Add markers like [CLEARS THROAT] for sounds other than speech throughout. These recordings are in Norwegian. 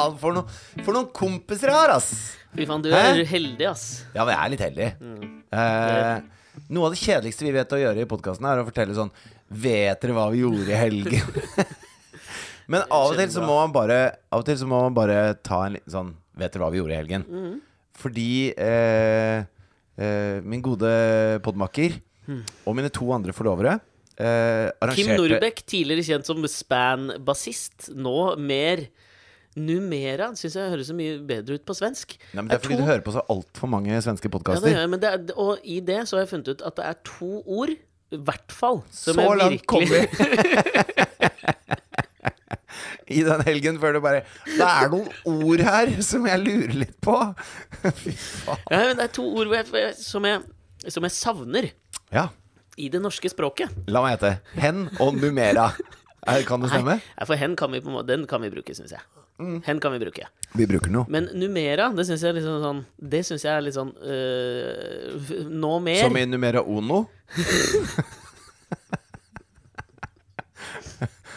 faen, for, no, for noen kompiser jeg har, ass! Fy faen, du Hæ? er heldig, ass. Ja, jeg er litt heldig. Mm. Eh, noe av det kjedeligste vi vet å gjøre i podkasten, er å fortelle sånn Vet dere hva vi gjorde i helgen? [LAUGHS] Men av og til så må man bare Av og til så må man bare ta en liten sånn Vet dere hva vi gjorde i helgen? Mm. Fordi eh, eh, min gode podmakker og mine to andre forlovere eh, Kim Norbeck, Norbekk, tidligere kjent som Span-bassist, nå mer Numera syns jeg høres så mye bedre ut på svensk. Nei, men Det er fordi to- du hører på så altfor mange svenske podkaster. Ja, det er, Og i det så har jeg funnet ut at det er to ord, i hvert fall, som så jeg langt vi! virkelig [LAUGHS] I den helgen før du bare Det er noen ord her som jeg lurer litt på. [LAUGHS] Fy faen. ja, men Det er to ord jeg, som, jeg, som jeg savner Ja, i det norske språket. la meg hete Hen og numera. Er, kan det stemme? Nei, for hen kan vi Den kan vi bruke, syns jeg. Mm. Hen kan vi bruke. Vi bruker noe. Men numera, det syns jeg er litt sånn, sånn Det synes jeg er litt sånn øh, Nå mer. Som i numera Ono? [LAUGHS]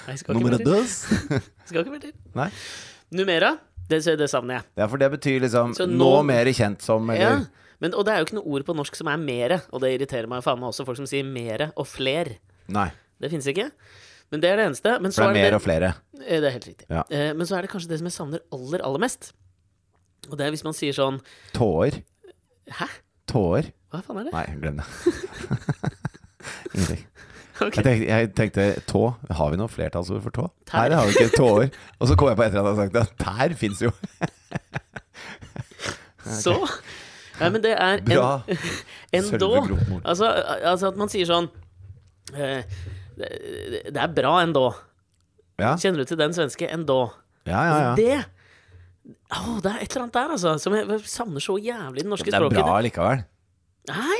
Nei, skal ikke Numera mer til. dos. [LAUGHS] Skal ikke mer til. Nei. Numera, det, det savner jeg. Ja, for det betyr liksom Så nå, nå- mer kjent som, Ja. Men, og det er jo ikke noe ord på norsk som er mere, og det irriterer meg faen meg også, folk som sier mere og fler. Nei. Det fins ikke. Men det er det eneste. Men så For det er er mer og flere. Eh, Det er helt riktig. Ja. Eh, Men så er det kanskje det som jeg savner aller, aller mest. Og det er hvis man sier sånn Tårer. Hæ? Tårer. Hva faen er det? Nei, glem det. [LAUGHS] Ingenting. Okay. Jeg tenkte, jeg tenkte tå. Har vi noe flertallsord for tå? Tær. Her har vi ikke tåer. Og så kom jeg på etter at jeg hadde sagt det. Tær fins jo. [LAUGHS] [LAUGHS] Så Nei, men det er Bra. en, endå. Altså, altså at man sier sånn eh, det, er bra endå. Ja, Kjenner du til den svenske endå? ja, ja. ja. Det Å, det er et eller annet der, altså, som jeg savner så jævlig i det norske Det er språket. bra likevel. Nei!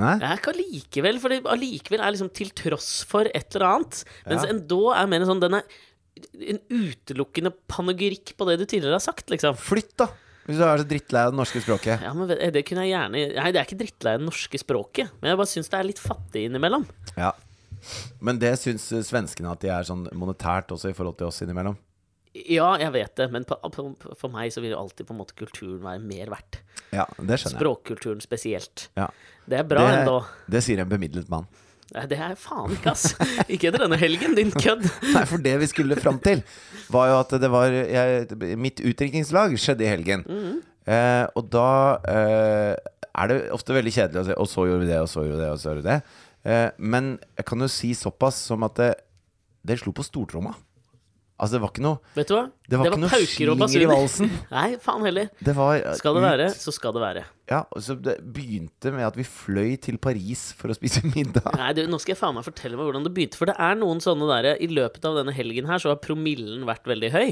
Nei? Det er ikke allikevel, for allikevel er liksom til tross for et eller annet. Mens Ja. endå er mer en sånn Den er en utelukkende panegyrikk på det du tidligere har sagt, liksom. Flytt, da! Hvis du er så drittlei av det norske språket. Ja, men det kunne jeg gjerne Nei, det er ikke drittlei av det norske språket, men jeg bare syns det er litt fattig innimellom. Ja. Men det syns eh, svenskene at de er sånn monetært også i forhold til oss innimellom. Ja, jeg vet det, men på, på, for meg så vil jo alltid på en måte kulturen være mer verdt. Ja, det skjønner jeg. Språkkulturen spesielt. Ja. Det er bra det, ennå. det sier en bemidlet mann. Nei, det er faen ikke, ass. Ikke etter denne helgen, din kødd. [LAUGHS] Nei, for det vi skulle fram til, var jo at det var jeg, Mitt utdrikningslag skjedde i helgen. Mhm. Eh, og da eh, er det ofte veldig kjedelig å si Og så gjorde vi det, og så gjorde vi det, og så gjorde vi det. Eh, men jeg kan jo si såpass som at det, det slo på stortromma. Altså, det var ikke noe Vet du hva? Det var ikke noe pauker og slinger i valsen. [LAUGHS] Nei, faen heller. Det var eh, Skal det være, så skal det være. Ja, og så Det begynte med at vi fløy til Paris for å spise [LAUGHS] middag. Nei, du, Nå skal jeg faen meg fortelle meg hvordan det begynte. For det er noen sånne der I løpet av denne helgen her så har promillen vært veldig høy.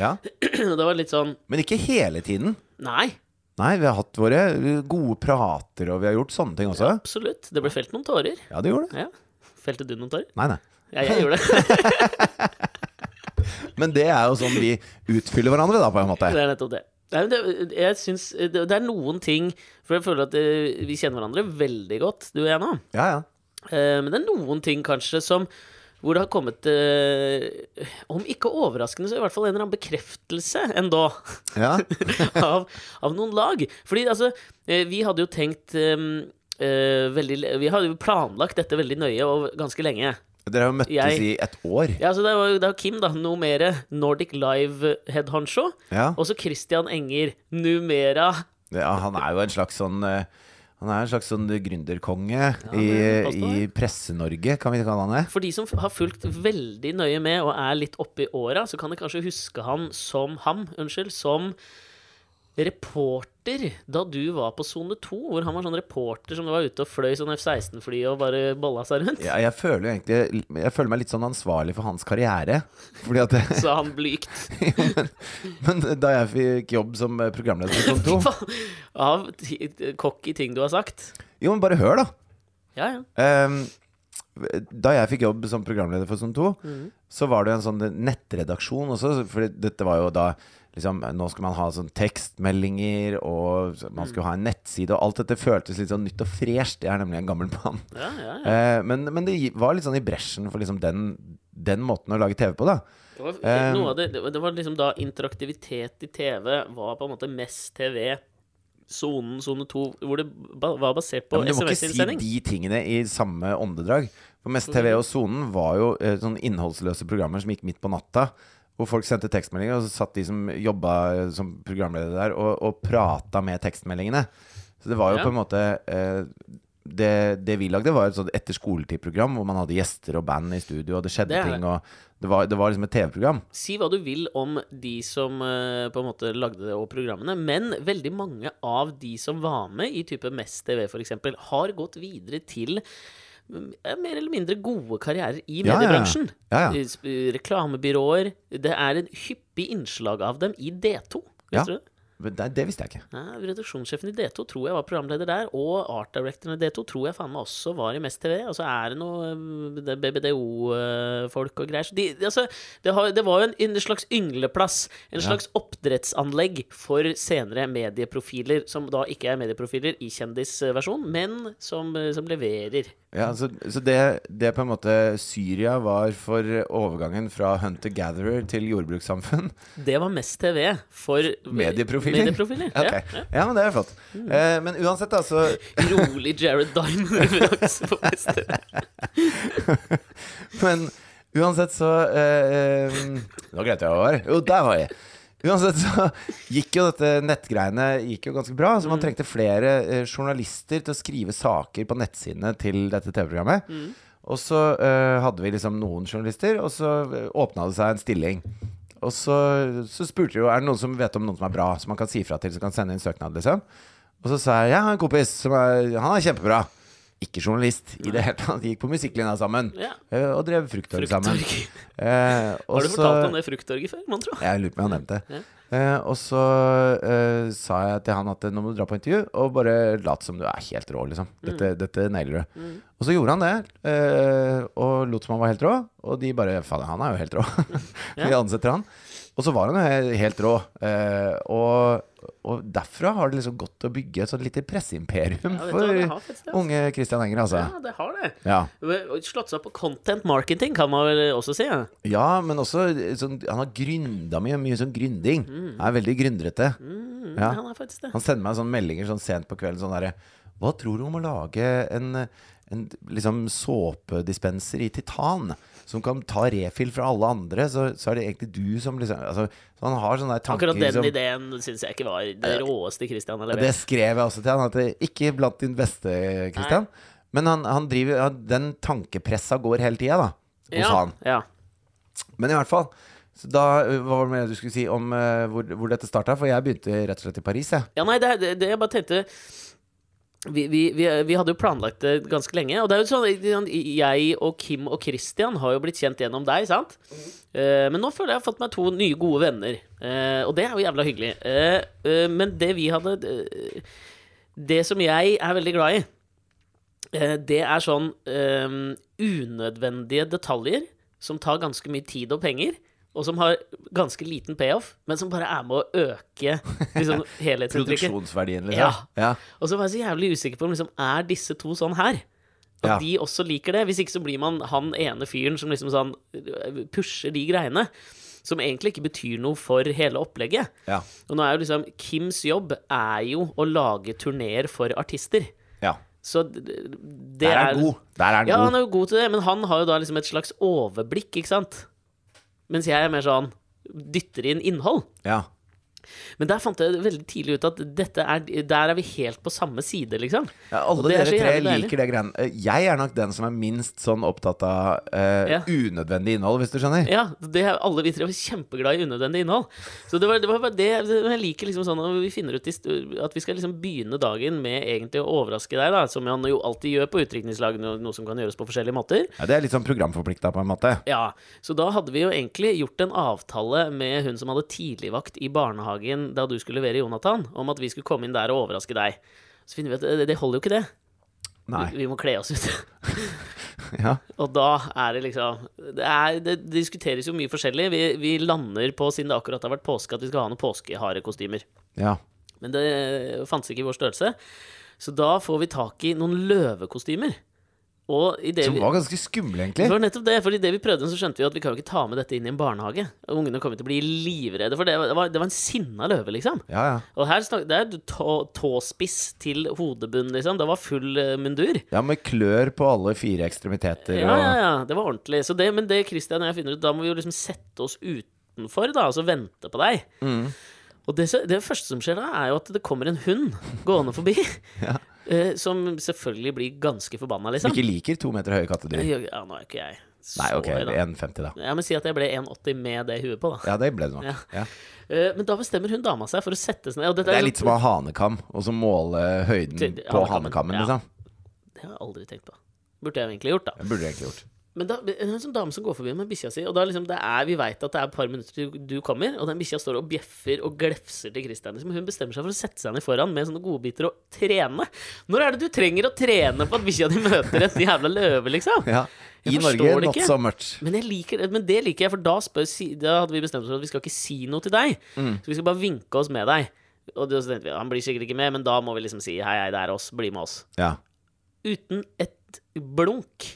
Ja, [CLEARS THROAT] det var litt sånn Men ikke hele tiden. Nei, Nei, vi har hatt våre gode prater, og vi har gjort sånne ting også. absolutt. Det ble felt noen tårer. Ja, det gjorde det. Ja. Felte du noen tårer? Nei, nei. Ja, jeg gjorde det. [LAUGHS] Men det er jo sånn vi utfyller hverandre, da, på en måte. Det er nettopp det. Nei, men det, jeg synes, det, det er noen ting For jeg føler at eh, vi kjenner hverandre veldig godt, du og jeg nå. Ja, ja. Eh, men det er noen ting kanskje som hvor det har kommet eh, Om ikke overraskende, så i hvert fall en eller annen bekreftelse enda ja. [LAUGHS] av, av noen lag. Fordi altså, eh, vi hadde jo tenkt eh, eh, veldig Vi hadde jo planlagt dette veldig nøye og ganske lenge. Dere har jo møttes Jeg- i et år. Ja, så Det var jo det var Kim, da. Numere. Nordic Live head honcho. Ja. Og så Christian Enger. Numera. ja. Han er jo en slags sånn eh, Han er en slags sånn gründerkonge i, det i Presse-Norge, kan vi kalle han det. For de som har fulgt veldig nøye med og er litt oppe i åra, så kan de kanskje huske han som ham, unnskyld, som reporter da du var på sone 2, hvor han var sånn reporter som var ute og fløy sånn F-16-fly og bare balla seg rundt. Ja, jeg føler jo egentlig Jeg føler meg litt sånn ansvarlig for hans karriere. Fordi at [LAUGHS] Så han blygt. men, [LAUGHS] men da jeg fikk jobb som programleder på Sone 2 [LAUGHS] Av cocky ting du har sagt. Jo, men bare hør, da. Ja, ja. Ehm, Da jeg fikk jobb som programleder for Sånn 2, mm. så var det en sånn nettredaksjon også. For dette var jo da liksom Nå skal man ha sånn tekstmeldinger, og man skulle ha en nettside, og alt dette føltes litt sånn nytt og fresht. Jeg er nemlig en gammel mann. Ja, ja, ja. Eh, men, men det var litt sånn i bresjen for liksom den, den måten å lage TV på, da. Det var, det, det det var liksom da interaktivitet i TV var på en måte mest TV. Sonen, sone 2, hvor det ba, var basert Ja, på men du må ikke si de tingene i samme åndedrag. For Mest TV og Sonen var jo eh, sånn innholdsløse programmer som gikk midt på natta. Hvor folk sendte tekstmeldinger, og så satt de som jobba eh, som programledere der, og, og prata med tekstmeldingene. Så det var jo Ja. på en måte eh, det, det vi lagde, var et sånt etter skoletid-program hvor man hadde gjester og band i studio, og det skjedde Det ting, og det var, det var liksom et TV-program. Si hva du vil om de som eh, på en måte lagde det og programmene, men veldig mange av de som var med i type Mest TV f.eks., har gått videre til mm, mer eller mindre gode karrierer i mediebransjen. ja, ja. Ja. Reklamebyråer. Det er en hyppig innslag av dem i D2. Ja. Visste du det? Det, det visste jeg ikke. Ja, redaksjonssjefen i D2 tror jeg var programleder der, og art directoren i D2 tror jeg faen meg også var i Mest TV. Og så er det noe eh, BBDO-folk og greier. Så de, altså, det, har, det var jo en, en slags yngleplass, en slags oppdrettsanlegg for senere medieprofiler, som da ikke er medieprofiler i kjendisversjon, men som, eh, som leverer. Ja, så, så det, det på en måte Syria var for overgangen fra hunter-gatherer til jordbrukssamfunn. Det var Mest TV for Medieprofiler? medieprofiler. Okay. Ja, ja. Ja, men det er flott. Eh, men uansett, da, så [LAUGHS] Rolig Jared Diamond-referanse på Mest TV. [LAUGHS] Men uansett så eh, eh, Nå glemte jeg hva det var. Jo, der var jeg. Uansett så gikk jo dette nettgreiene gikk jo ganske bra. Så man trengte flere eh, journalister til å skrive saker på nettsidene til dette TV-programmet. Og så eh, hadde vi liksom noen journalister, og så eh, åpna det seg en stilling. Og så, så spurte de jo Er det noen som vet om noen som er bra, som man kan si fra til, som kan sende inn søknad, liksom. Og så sa jeg jeg har en kompis som er Han er kjempebra. Ikke journalist i det hele tatt. Gikk på musikklinja sammen. Ja. eh, Og drev frukttorg sammen. [LAUGHS] Eh, Har du så- fortalt om det frukttorget før, mon tro? Jeg lurer på om jeg har nevnt det. Eh, og så eh, sa jeg til han at nå må du dra på intervju, og bare lat som du er helt rå, liksom. Dette, dette nailer du. Og så gjorde han det, eh, og lot som han var helt rå. Og de bare Fader, han er jo helt rå. [LAUGHS] Vi ansetter han. Og så var han jo helt rå. Eh, og, og derfra har det liksom gått å bygge et sånt lite presseimperium Ja, vet hva, for altså. unge Christian Enger, altså. Ja, det har det. Ja. Slått seg på content marketing, kan man vel også si. Ja. Ja, men også sånn, Han har gründa mye, mye sånn gründing. Han er veldig gründrete. Mm, Ja. Han er faktisk det. Han sender meg sånne meldinger sånn sent på kvelden sånn derre Hva tror du om å lage en, en liksom såpedispenser i titan? Som kan ta refill fra alle andre, så, så er det egentlig du som liksom altså, Så han har sånne tanker Akkurat den som- ideen syns jeg ikke var det råeste Christian har levert. Det skrev jeg også til han, at det ikke blant din beste, Christian. Men han, han driver ja, Den tankepressa går hele tida, da. Hos Ja, han. ja. Men i hvert fall. Så da, uh, Hva var det du skulle si om uh, hvor, hvor dette starta? For jeg begynte rett og slett i Paris, jeg. ja, nei, det, det, det jeg bare tenkte vi, vi, vi, vi hadde jo planlagt det ganske lenge. Og det er jo sånn Jeg og Kim og Christian har jo blitt kjent gjennom deg, sant? Eh, men nå føler jeg jeg har fått meg to nye gode venner. Uh, og det er jo jævla hyggelig. Uh, men det vi hadde Det som jeg er veldig glad i, det er sånn unødvendige detaljer som tar ganske mye tid og penger. Og som har ganske liten payoff, men som bare er med å øke liksom, [LAUGHS] helhetsinntrykket. Produksjonsverdien, liksom. Ja. ja. Og så var jeg så jævlig usikker på om liksom, er disse to sånn her. At Ja. de også liker det. Hvis ikke så blir man han ene fyren som liksom sånn pusher de greiene. Som egentlig ikke betyr noe for hele opplegget. Ja. Og nå er jo liksom Kims jobb er jo å lage turneer for artister. ja. Så det Der er han god. Der er han Ja, han er jo god til det, men han har jo da liksom et slags overblikk, ikke sant? Mens jeg er mer sånn dytter inn innhold. Ja. Men der fant jeg veldig tidlig ut at dette er, der er vi helt på samme side, liksom. Ja, alle er dere tre liker det greiene. Eh, Jeg er nok den som er minst sånn opptatt av uh, Ja. unødvendig innhold, hvis du skjønner. Ja, det er, alle vi tre var kjempeglad i unødvendig innhold. Så det var, det var bare det Jeg liker liksom sånn at vi finner ut at vi skal liksom begynne dagen med egentlig å overraske deg, da, som han jo alltid gjør på utdrikningslag, noe, noe som kan gjøres på forskjellige måter. Ja, det er litt sånn programforplikta, på en måte. Ja, så da hadde vi jo egentlig gjort en avtale med hun som hadde tidligvakt i barnehagen da du skulle levere Jonathan, om at vi skulle komme inn der og overraske deg. Så finner vi at det, det holder jo ikke det. Nei. Vi, vi må kle oss ut. [LAUGHS] Ja. Og da er det liksom Det, er, det diskuteres jo mye forskjellig. Vi, vi lander på, siden det akkurat har vært påske, at vi skal ha noen påskeharekostymer. ja. Men det fantes ikke i vår størrelse. Så da får vi tak i noen løvekostymer. Og i det Som var ganske skumle, det var nettopp det, fordi det vi prøvde, så skjønte vi at vi kan jo ikke ta med dette inn i en barnehage. Ungene kommer til å bli livredde, for det var, det var, en sinna løve, liksom. Ja, ja. Og her snak, det er tå, tåspiss til hodebunn, liksom. Det var full eh, mundur. ja, med klør på alle fire ekstremiteter. Ja, ja, ja, det var ordentlig. Så det, men det Christian og jeg finner ut, da må vi jo liksom sette oss utenfor, da, Altså vente på deg. Mm. Og det, det første som skjer da, er jo at det kommer en hund gående forbi. [LAUGHS] Ja. Eh, som selvfølgelig blir ganske forbanna, Som liksom. ikke liker to meter høye kattedyr. Ja, nå er ikke jeg så Nei, ok, 1,50 da. Ja, men si at jeg ble 1,80 med det huet på, da. Ja, det ble det nok. Ja. Ja. Eh, men da bestemmer hun dama seg for å sette seg ned. Det er litt som å ha hanekam, og så måle høyden Til- på hanekammen, ja. liksom. Det har jeg aldri tenkt på. Burde jeg egentlig gjort, da. Burde jeg egentlig gjort. Men da, det er en sånn dame som går forbi med bikkja si, og da liksom det er, vi veit at det er et par minutter til du kommer, og den bikkja står og bjeffer og glefser til Christian. Liksom. Hun bestemmer seg for å sette seg ned foran med sånne godbiter og trene. Når er det du trenger å trene på at bikkja di møter et jævla løve, liksom? Ja. I Norge, not ikke. so much. Men, jeg liker, men det liker jeg, for da, spør, da hadde vi bestemt oss for at vi skal ikke si noe til deg. Mm. Så vi skal bare vinke oss med deg. Og så tenkte vi, Han blir sikkert ikke med, men da må vi liksom si hei, hei, det er oss, bli med oss. Ja. Uten et blunk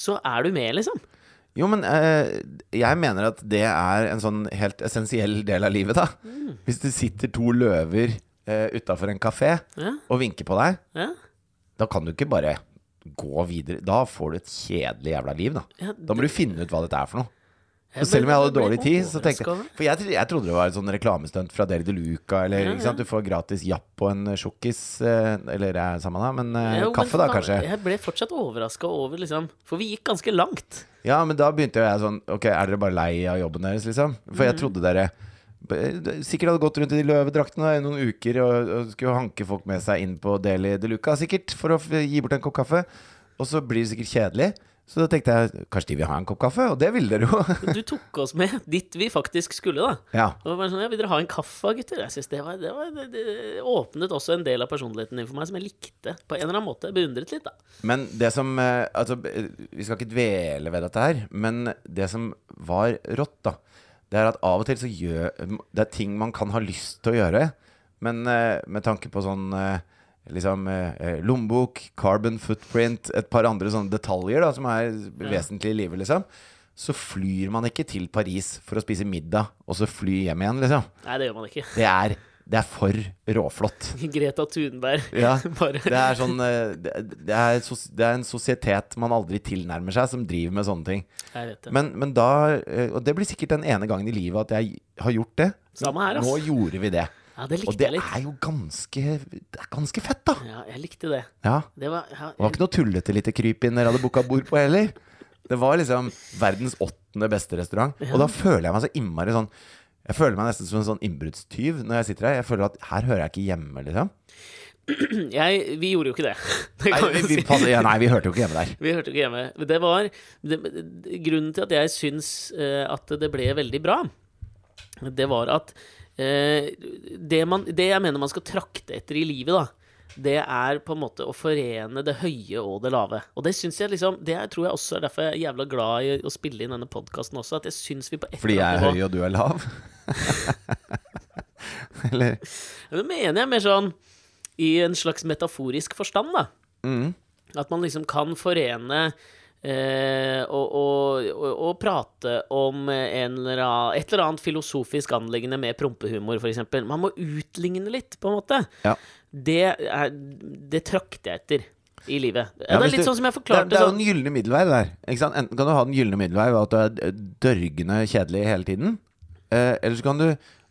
så er du med, liksom. Jo, men eh, jeg mener at det er en sånn helt essensiell del av livet, da. Mm. Hvis det sitter to løver eh, utafor en kafé Ja, og vinker på deg, ja. da kan du ikke bare gå videre. Da får du et kjedelig jævla liv, da. Ja, Da må du finne ut hva dette er for noe. Og selv om jeg hadde dårlig tid, så tenkte jeg For jeg, jeg trodde det var et sånn reklamestunt fra Deli de Luca, eller Ja, sant? Du får gratis japp og en sjokkis, eh, eller er det samme da, men eh, Jo, men kaffe da, kanskje. Jeg ble fortsatt overraska over, liksom For vi gikk ganske langt. Ja, men da begynte jeg sånn Ok, er dere bare lei av jobben deres, liksom? For Mhm. jeg trodde dere sikkert hadde gått rundt i de løvedraktene i noen uker og, og skulle hanke folk med seg inn på Deli de Luca, sikkert, for å gi bort en kopp kaffe. Og så blir det sikkert kjedelig. Så da tenkte jeg kanskje de vil ha en kopp kaffe, og det ville dere jo. [LAUGHS] Du tok oss med dit vi faktisk skulle, da. ja. Og bare sånn, ja, Vil dere ha en kaffe, gutter? Jeg synes det, var, det, var, det, det åpnet også en del av personligheten din for meg som jeg likte. På en eller annen måte. Beundret litt, da. Men det som eh, Altså, eh, vi skal ikke dvele ved dette her, men det som var rått, da, det er at av og til så gjør Det er ting man kan ha lyst til å gjøre, men eh, med tanke på sånn Liksom eh, eh, lommebok, carbon footprint, et par andre sånne detaljer da som er vesentlige i livet, liksom. Så flyr man ikke til Paris for å spise middag, og så fly hjem igjen, liksom. Nei, det gjør man ikke. Det er, det er for råflott. [LAUGHS] Greta Thunberg. Ja, [LAUGHS] det er sånn eh, det, er, det er en sosietet man aldri tilnærmer seg, som driver med sånne ting. Jeg vet det. Men, men da eh, Og det blir sikkert den ene gangen i livet at jeg har gjort det. Samme her, ass. Nå gjorde vi det. Ja, det Og det jeg litt. er jo ganske Det er ganske fett, da. Ja, jeg likte det. Ja. Det var, ja, Det var ikke noe tullete lite krypinn dere hadde booka bord på heller. Det var liksom verdens åttende beste restaurant. Og da føler jeg meg så innmari sånn Jeg føler meg nesten som en sånn innbruddstyv når jeg sitter her. Jeg føler at her hører jeg ikke hjemme, liksom. [CLEARS THROAT] jeg, vi gjorde jo ikke det. [LAUGHS] det Nei, vi vi, si. ja, nei, vi hørte jo ikke hjemme der. Vi hørte jo ikke hjemme. Det var det, Grunnen til at jeg syns eh, at det ble veldig bra, det var at det, man, det jeg mener man skal trakte etter i livet, da, det er på en måte å forene det høye og det lave. Og det syns jeg liksom Det tror jeg også er derfor jeg er jævla glad i å spille inn denne podkasten også. At jeg syns vi på et Fordi jeg er høy og du er lav? [LAUGHS] Eller Det mener jeg mer sånn i en slags metaforisk forstand, da. mm. At man liksom kan forene eh, og, og, og, prate om en eller annen, et eller annet filosofisk anliggende med prompehumor, f.eks. Man må utligne litt, på en måte. Ja. Det, er, det trakter jeg etter i livet. Ja, det er litt du- sånn som jeg forklarte det er jo den en gylne middelvei der. Enten kan du ha den gylne middelvei ved at du er dørgende kjedelig hele tiden. Eh, eller så kan du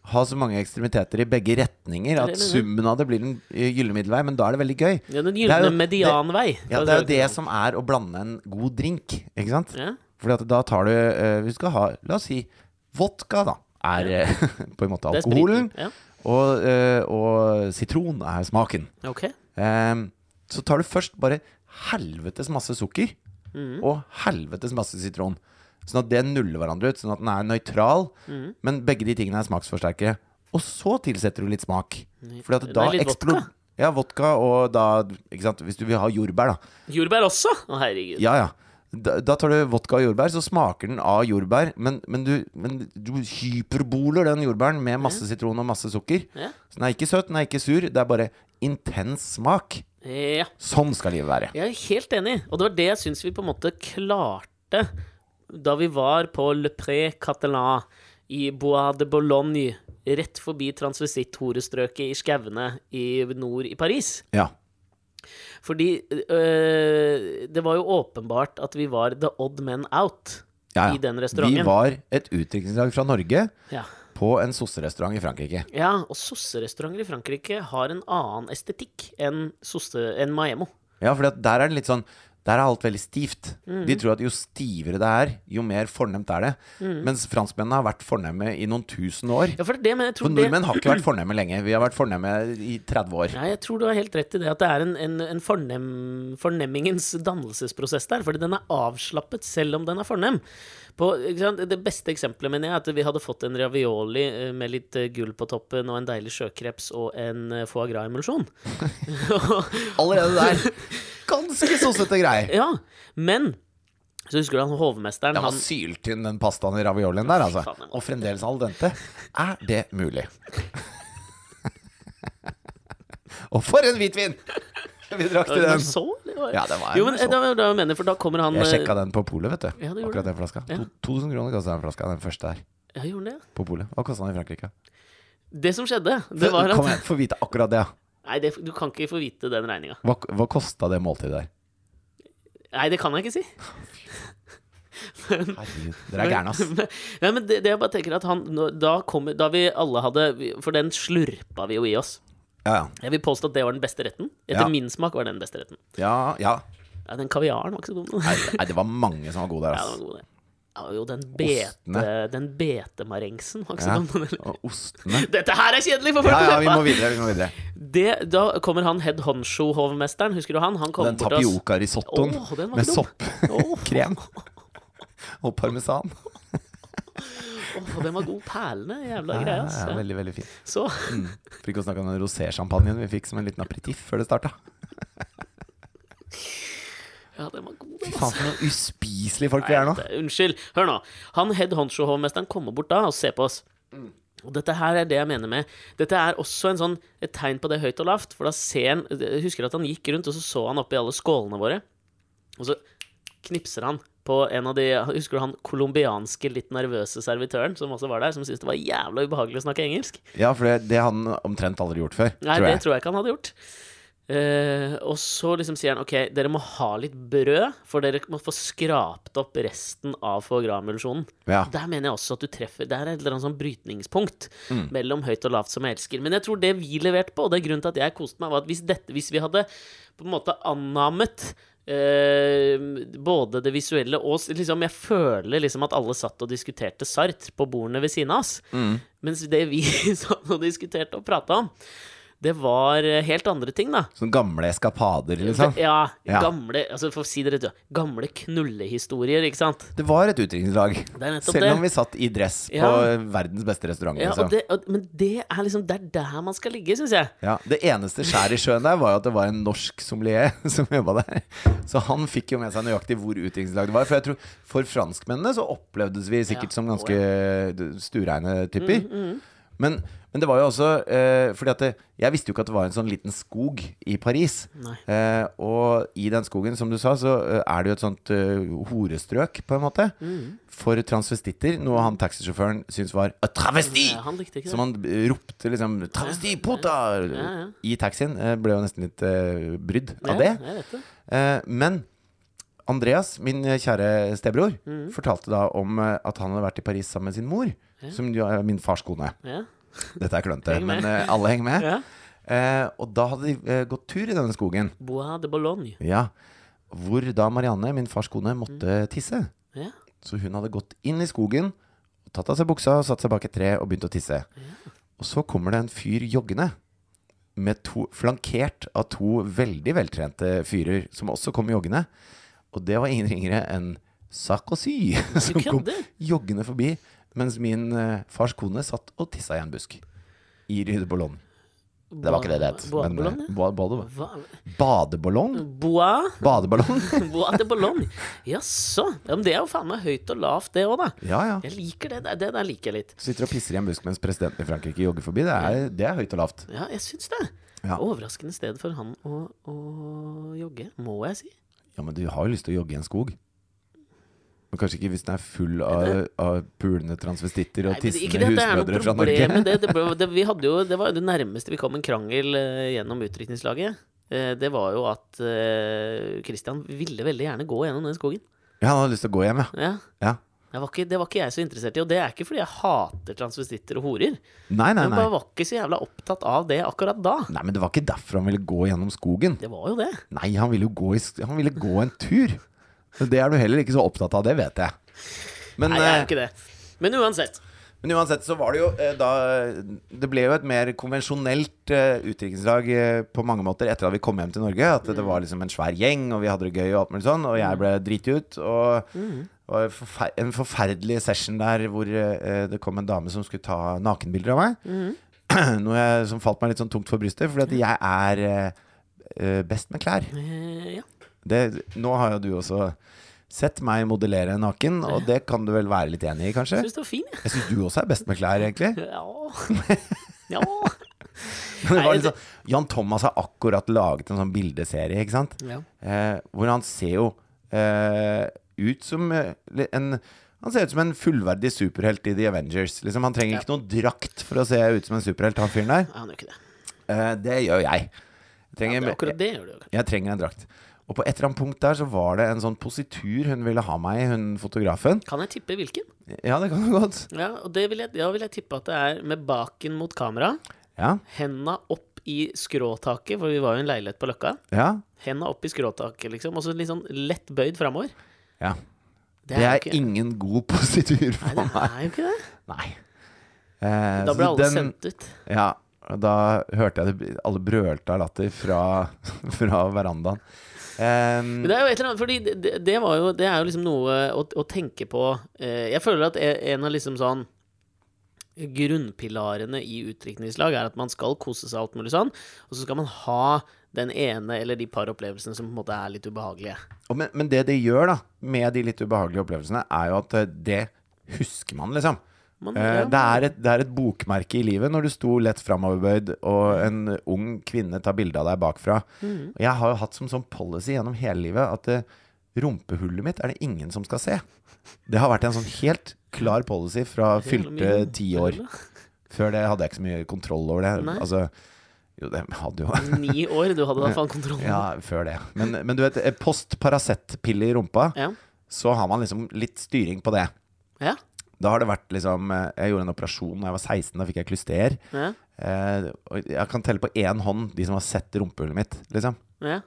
ha så mange ekstremiteter i begge retninger er at summen av det blir en eh, gyllen middelvei. Men da er det veldig gøy. ja, Den gylne medianvei. Ja, det er jo det som er å blande en god drink, ikke sant? Ja. Fordi at da tar du uh, Vi skal ha, la oss si, vodka, da. Er ja. [LAUGHS] på en måte alkoholen. Ja. Og, uh, og sitron er smaken. Okay. ok. Ehm, så tar du først bare helvetes masse sukker mm. og helvetes masse sitron. Sånn at det nuller hverandre ut, sånn at den er nøytral. Mm. Men begge de tingene er smaksforsterkere. Og så tilsetter du litt smak. Fordi at da er vodka. Ja, vodka og da ikke sant? Hvis du vil ha jordbær, da. Jordbær også? Å, herregud. Ja, ja. Da, da tar du vodka og jordbær, så smaker den av jordbær, men, men, du, men du hyperboler den jordbæren med masse sitron og masse sukker. Ja. Så den er ikke søt, den er ikke sur, det er bare intens smak. Ja. Sånn skal livet være. Jeg er helt enig, og det var det jeg syns vi på en måte klarte da vi var på Le Pré Catalan i Bois de Boulogne, rett forbi transvisitt-horestrøket i skauene i nord i Paris. Ja. Fordi øh, det var jo åpenbart at vi var the odd men out Ja, ja. i den restauranten. Vi var et utdrikningslag fra Norge Ja. på en sosserestaurant i Frankrike. ja, og sosserestauranter i Frankrike har en annen estetikk enn, sosse, enn Maemo. Ja, for der er det litt sånn Der er alt veldig stivt. Mm. De tror at jo stivere det er, jo mer fornemt er det. Mens franskmennene har vært fornemme i noen tusen år. Ja, for det, det, men jeg tror For det nordmenn har ikke vært fornemme lenge. Vi har vært fornemme i 30 år. Nei, jeg tror du har helt rett i det, at det er en, en, en fornem, fornemmingens dannelsesprosess der. Fordi den er avslappet selv om den er fornem. På? Det beste eksempelet mener jeg er at vi hadde fått en ravioli eh, med litt eh, gull på toppen og en deilig sjøkreps og en eh, foie gras-emulsjon. [LAUGHS] [LAUGHS] Allerede der. Ganske sossete grei. ja, men så husker du han hovmesteren Den var han, sylt den pastaen i raviolien der, altså. Faen, Og fremdeles al dente. Er det mulig? [LAUGHS] Og for en hvitvin! Vi drakk til den. så? Ja, det var Jo, men så. det var det mener, for da kommer han Jeg eh, sjekka den på polet, vet du. Ja, Akkurat den flaska. Ja. 2000 kroner kosta den flaska, den første der. Ja, gjorde den det? På polet. Hva kosta den i Frankrike? Det som skjedde, det var at Kom igjen, få vite akkurat det? Nei, det, du kan ikke få vite den regninga. Hva, hva kosta det måltidet der? Nei, det kan jeg ikke si. Herregud, dere er gærne, ass. Nei, men det, det jeg bare tenker at han Da kom, Da vi alle hadde For den slurpa vi jo i oss. Ja, ja. Jeg vil påstå at det var den beste retten. Etter Ja. min smak var den beste retten. Ja, ja. Ja, den kaviaren var ikke så god. Nei, nei, det var mange som var gode der, ass. Ja, det var gode. Ja, jo, den bete. Den betemarengsen Ja. ostene. Dette her er kjedelig for folk! Ja, ja, vi må videre. Vi må videre. Det, da kommer han head honcho-hovmesteren, husker du han? Han Den tapioca-risottoen oh, med soppkrem [LAUGHS] og parmesan. oh, den var god. Perlende. Jævla Ja, greie, ja, Ja. veldig, veldig fin. Så For ikke å snakke om den rosé-sjampanjen vi fikk som en liten aperitiff før det starta. [LAUGHS] Ja, den var god, den, faen, for noen uspiselige folk vi er nå. Nei, det- Unnskyld. Hør nå. Han head honcho-hovmesteren kommer bort da og ser på oss. Og dette her er det jeg mener med Dette er også en sånn, et tegn på det høyt og lavt. For da ser han Jeg husker at han gikk rundt, og så så han oppi alle skålene våre. Og så knipser han på en av de Husker du han colombianske, litt nervøse servitøren som også var der, som syntes det var jævla ubehagelig å snakke engelsk? Ja, for det, det har han omtrent aldri gjort før, Nei, tror det tror jeg ikke han hadde gjort. Eh, og så liksom sier han ok, dere må ha litt brød, for dere må få skrapt opp resten av foagramulsjonen. Ja. Der mener jeg også at du treffer Det er et eller annet sånn brytningspunkt Mm. mellom høyt og lavt som jeg elsker. Men jeg tror det vi leverte på, og det er grunnen til at jeg koste meg, var at hvis, dette, hvis vi hadde på en måte annammet eh, både det visuelle og liksom, Jeg føler liksom at alle satt og diskuterte Sartre på bordene ved siden av oss. Mm. Mens det vi [LAUGHS] satt og diskuterte og prata om, det var eh, helt andre ting, da. Sånne gamle eskapader, liksom. Ja, Ja. gamle altså For å si det rett gamle knullehistorier, ikke sant? Det var et utdrikningslag. Selv det. om vi satt i dress på Ja. verdens beste restaurant. Ja, Liksom. det, og, men det er liksom Det er der man skal ligge, syns jeg. Ja, det eneste skjær i sjøen der var jo at det var en norsk sommelier [LAUGHS] som jobba der. Så han fikk jo med seg nøyaktig hvor utdrikningslag det var. For jeg tror for franskmennene så opplevdes vi sikkert som ganske stureine typer. Mm, Men, men det var jo også eh, fordi at det, Jeg visste jo ikke at det var en sånn liten skog i Paris. Eh, og i den skogen, som du sa, så eh, er det jo et sånt uh, horestrøk, på en måte. Mm. For transvestitter. Noe han taxisjåføren syntes var a travesti! Ja, han Som han eh, ropte liksom 'Travesti, puta!' Ja, ja. i taxien. Eh, ble jo nesten litt uh, brydd av det. jeg vet det. Eh, men Andreas, min kjære stebror, Mm. fortalte da om eh, at han hadde vært i Paris sammen med sin mor. Som er min fars kone. Ja. [LAUGHS] Dette er klønete, men eh, alle henger med. ja. Eh, og da hadde de eh, gått tur i denne skogen. Bois de Boulogne. Ja, Hvor da Marianne, min fars kone, måtte tisse. Ja. Så hun hadde gått inn i skogen, tatt av seg buksa, satt seg bak et tre og begynt å tisse. Og så kommer det en fyr joggende, med to, flankert av to veldig veltrente fyrer, som også kommer joggende. Og det var ingen ringere enn Sarkozy, [LAUGHS] som kom joggende forbi, mens min uh, fars kone satt og tissa i en busk. I Rue. Det var ikke det det het. Badeballong? Eh? Badeballong? [LAUGHS] Badeballong? De Boulogne? Jaså. Ja, men det er jo faen meg høyt og lavt, det òg, da. Ja, ja. Jeg liker det. Det, det der liker jeg litt. Sitter og pisser i en busk mens presidenten i Frankrike jogger forbi. Det er, det er høyt og lavt. Ja, jeg syns det. Ja. Overraskende sted for han å, å jogge, må jeg si. Ja, men du har jo lyst til å jogge i en skog. Men kanskje ikke hvis den er full av, av pulende transvestitter og Nei, tissende husmødre fra Norge. det. Det, [LAUGHS] ble- det, vi hadde jo, det var jo det nærmeste vi kom en krangel uh, gjennom utdrikningslaget. Uh, det var jo at uh, Christian ville veldig gjerne gå gjennom den skogen. Ja, han hadde lyst til å gå hjem, ja. Ja. ja. Var, ikke, det var ikke jeg så interessert i, og det er ikke fordi jeg hater transvestitter og horer. Nei, nei, Jeg nei. bare var ikke så jævla opptatt av det akkurat da. Nei, Men det var ikke derfor han ville gå gjennom skogen. Det var jo det. Nei, han ville jo gå, i, han ville gå en tur. Det er du heller ikke så opptatt av, det vet jeg. Men, Nei, jeg er eh, ikke det. Men uansett. men uansett så var det jo eh, da Det ble jo et mer konvensjonelt uh, utdrikningslag eh, på mange måter etter at vi kom hjem til Norge. At det var liksom en svær gjeng, og vi hadde det gøy og alt mulig sånn. Og jeg ble driti ut. Og, og en forfer en forferdelig session der hvor eh, det kom en dame som skulle ta nakenbilder av meg. [CLEARS THROAT] Noe jeg, som falt meg litt sånn tungt for brystet, fordi at jeg er eh, eh, best med klær. Ja. Det, nå har jo du også sett meg modellere naken, og det kan du vel være litt enig i, kanskje? Jeg Syns du var fin, jeg. Syns du også er best med klær, egentlig. [LAUGHS] Ja. [LAUGHS] ja. Det var sånn, Jan Thomas har akkurat laget en sånn bildeserie, ikke sant? ja. Eh, hvor han ser jo eh, ut som eh, en Han ser ut som en fullverdig superhelt i The Avengers. Liksom, han trenger ikke noen drakt for å se ut som en superhelt, han fyren der. Han gjør ikke det. Eh, det gjør jeg. Jeg trenger, Ja, akkurat det gjør du jo. jeg trenger en drakt. Og på et eller annet punkt der så var det en sånn positur hun ville ha meg i, hun fotografen. Kan jeg tippe hvilken? Ja, det kan du godt. Ja, og det vil jeg, ja, vil jeg tippe at det er med baken mot kamera. Ja, Henda opp i skråtaket, for vi var jo i en leilighet på Løkka. ja, Henda opp i skråtaket, liksom. Og så litt sånn lett bøyd framover. Ja. Det Det er, er ikke ingen god positur for meg. Nei, det er jo ikke det. Nei. Eh, Da ble alle den- sendt ut. Ja, da hørte jeg det, alle brølte av latter fra, [LAUGHS] fra verandaen. Um, det er jo et eller annet, fordi det, det, det var jo Det er jo liksom noe å, å tenke på eh, Jeg føler at en av liksom sånn Grunnpilarene i utdrikningslag er at man skal kose seg alt mulig sånn, og så skal man ha den ene eller de par opplevelsene som på en måte er litt ubehagelige. men, men det det gjør da med de litt ubehagelige opplevelsene, er jo at eh, det husker man, liksom. Man, Eh, ja, det, er et, det er et bokmerke i livet når du sto lett framoverbøyd, og en ung kvinne tar bilde av deg bakfra. Mm. Jeg har jo hatt som sånn policy gjennom hele livet at eh, rumpehullet mitt er det ingen som skal se. Det har vært en sånn helt klar policy fra fylte ti år. Før det hadde jeg ikke så mye kontroll over det. Nei. Altså, jo, det hadde jo Ni år, du hadde hvert fall kontroll. Ja, før det. Men, men du vet, eh, post Paracet-pille i rumpa, Ja. så har man liksom litt styring på det. Ja. Da har det vært liksom eh, Jeg gjorde en operasjon da jeg var 16. Da fikk jeg klyster. Ja. Eh, jeg kan telle på én hånd de som har sett rumpehullet mitt, liksom. Ja.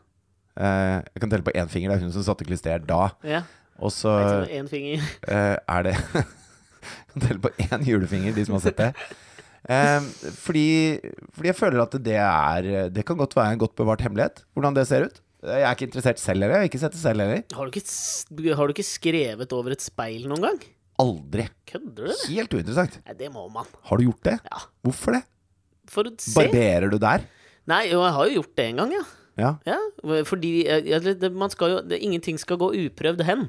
Eh, jeg kan telle på én finger. Det er hun som satte klyster da. ja. Og så eh, er det [LAUGHS] Jeg kan telle på én julefinger, de som har sett det. [LAUGHS] Eh, fordi, fordi jeg føler at det er Det kan godt være en godt bevart hemmelighet, hvordan det ser ut. Jeg er ikke interessert selv heller. Jeg har ikke sett det selv heller. Har du, ikke, har du ikke skrevet over et speil noen gang? Aldri. Kødder du? Helt uinteressant. Nei, det må man. Har du gjort det? Ja. Hvorfor det? For å se. Barberer du der? Nei, jo, jeg har jo gjort det en gang, ja. Ja. ja fordi eh, ja, det, man skal jo, det, ingenting skal gå uprøvd hen.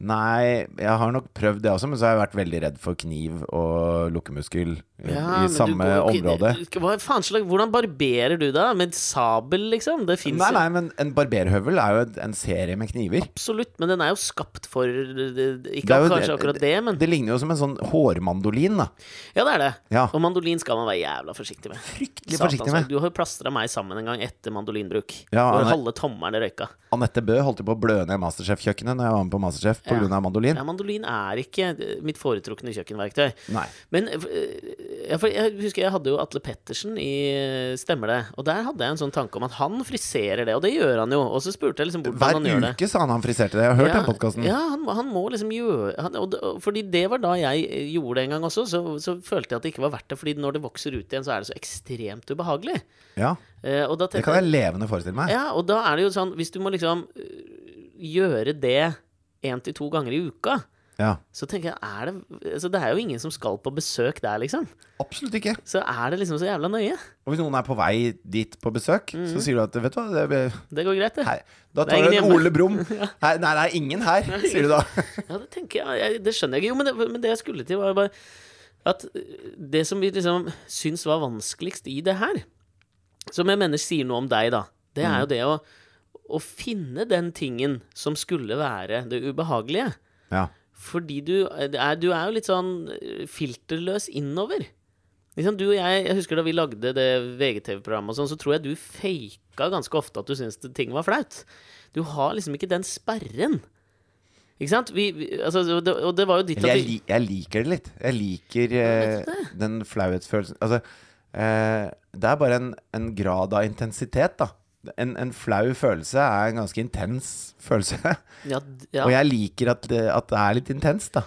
Nei, jeg har nok prøvd det også, men så har jeg vært veldig redd for kniv og lukkemuskel i, Ja, i samme går område. Hva faen slags hvordan barberer du da? Med sabel, liksom? Det fins Nei, nei, men en barberhøvel er jo en serie med kniver. absolutt, men den er jo skapt for Ikke Det er jo kanskje det- akkurat det, men Det ligner jo som en sånn hårmandolin, da. Ja, det er det. Ja. Og mandolin skal man være jævla forsiktig med. Fryktelig Satan, forsiktig med. Du har jo plastra meg sammen en gang etter mandolinbruk. Ja, hvor halve tommelen røyka. Anette Bø holdt jo på å blø ned Masterchef-kjøkkenet når jeg var med på Masterchef. Pga. av mandolin. Ja, mandolin er ikke mitt foretrukne kjøkkenverktøy. Nei. Men eh, ja, jeg husker jeg hadde jo Atle Pettersen i eh, Stemmer det? Og der hadde jeg en sånn tanke om at han friserer det, og det gjør han jo. Og så spurte jeg liksom hvordan Hver han gjør det. uke sa han han friserte det. Jeg har hørt ja, den podkasten. Ja, han, han må liksom gjøre han, og, Fordi det var da jeg eh, gjorde det en gang også, så, så følte jeg at det ikke var verdt det. Fordi når det vokser ut igjen, så er det så ekstremt ubehagelig. Ja, Uh, det kan jeg levende forestille meg. Ja, og da er det jo sånn Hvis du må liksom gjøre det én til to ganger i uka, Ja. så tenker jeg er det, altså det er jo ingen som skal på besøk der, liksom. Absolutt ikke. Så er det liksom så jævla nøye. Og hvis noen er på vei dit på besøk, så sier du at vet du hva, det, Det går greit, det. hei, da tar du en. Ole Brumm. [LAUGHS] Nei, nei, det er ingen her, sier du da. [LAUGHS] Ja, det tenker jeg, jeg Det skjønner jeg ikke. Jo, men det, men det jeg skulle til, var bare at det som vi liksom syns var vanskeligst i det her, som jeg mener sier noe om deg, da, det er jo det å, å finne den tingen som skulle være det ubehagelige. Ja. Fordi du er, du er jo litt sånn øh, filterløs innover. Liksom du og jeg, jeg husker Da vi lagde det VGTV-programmet, sånn, så tror jeg du faka ganske ofte at du syntes ting var flaut. Du har liksom ikke den sperren. Ikke sant? Vi, vi, altså, det, og det var jo ditt jeg, li jeg liker det litt. Jeg liker eh, den flauhetsfølelsen Altså, eh, det er bare en, en grad av intensitet, da. En, en flau følelse er en ganske intens følelse. [LAUGHS] ja, ja, Og jeg liker at, det- at det er litt intenst, da.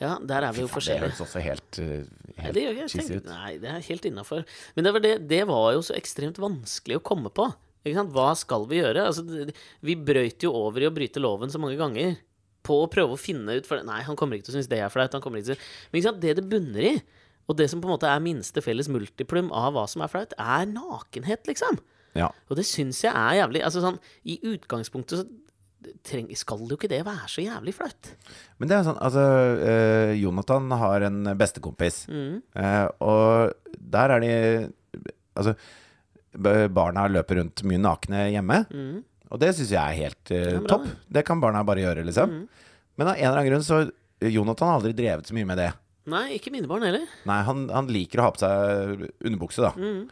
ja, der er vi jo Det høres også helt, eh, helt jeg. cheesy ut. Nei, det er helt innafor. Men det var, det, det var jo så ekstremt vanskelig å komme på. Hva skal vi gjøre? Altså, det, vi brøyt jo over i å bryte loven så mange ganger. På å prøve å finne ut for Nei, han kommer ikke til å synes det er flaut. Han kommer ikke til å... Men ikke sant? det det bunner i, og det som på en måte er minste felles multiplum av hva som er flaut, er nakenhet, liksom. Ja. Og det syns jeg er jævlig Altså sånn, I utgangspunktet så treng, skal jo ikke det være så jævlig flaut. Men det er sånn, altså eh, Jonathan har en bestekompis, Mm. eh, og der er de Altså, barna løper rundt mye nakne hjemme, Mm. og det syns jeg er helt eh, ja, topp. Det kan barna bare gjøre, liksom. Mm. Men av en eller annen grunn så Jonathan har aldri drevet så mye med det. Nei, ikke mine barn heller. Nei, han, han liker å ha på seg underbukse, da. Mm.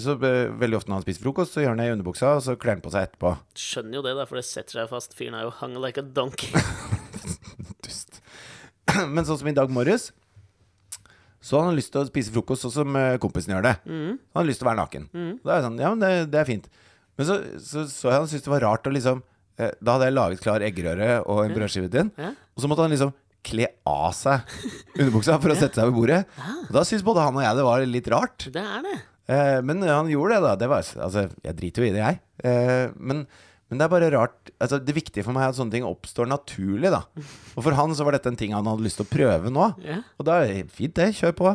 Så eh, veldig ofte når han spiser frokost, så gjør han det i underbuksa, og så kler han på seg etterpå. Skjønner jo det, da, for det setter seg fast. Fyren er jo hung like a donkey. [LAUGHS] Dust. [CLEARS THROAT] Men sånn som i dag morges, så har han lyst til å spise frokost sånn som eh, kompisen gjør det. Mm. Han har lyst til å være naken. Da er jeg sånn, ja, men det, det er fint. Men så så, så jeg han syntes det var rart å liksom eh, Da hadde jeg laget klar eggerøre og en brødskive til ham, Ja. og så måtte han liksom kle av seg [LAUGHS] underbuksa for å sette seg ved bordet. Og da syntes både han og jeg det var litt rart. Det er det. Eh, men han gjorde det, da. Det var, altså, jeg driter jo i det, jeg. Eh, men, men det er bare rart altså, Det viktige for meg er at sånne ting oppstår naturlig. da Og for han så var dette en ting han hadde lyst til å prøve nå. Og da er det fint, det. Kjør på.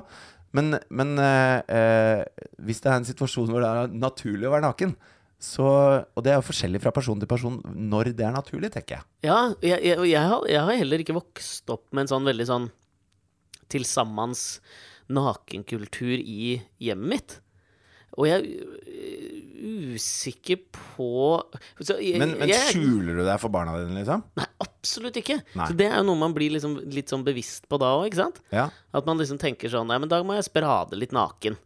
Men, men eh, eh, hvis det er en situasjon hvor det er naturlig å være naken, så Og det er jo forskjellig fra person til person når det er naturlig, tenker jeg. Ja, jeg, jeg, jeg, har, jeg har heller ikke vokst opp med en sånn veldig sånn tilsammens nakenkultur i hjemmet mitt. Og jeg er øh, usikker på så jeg, Men, men jeg, skjuler du deg for barna dine, liksom? Nei, absolutt ikke. Nei. Så det er jo noe man blir liksom, litt sånn bevisst på da òg, ikke sant? Ja. At man liksom tenker sånn Nei, men da må jeg sprade litt naken.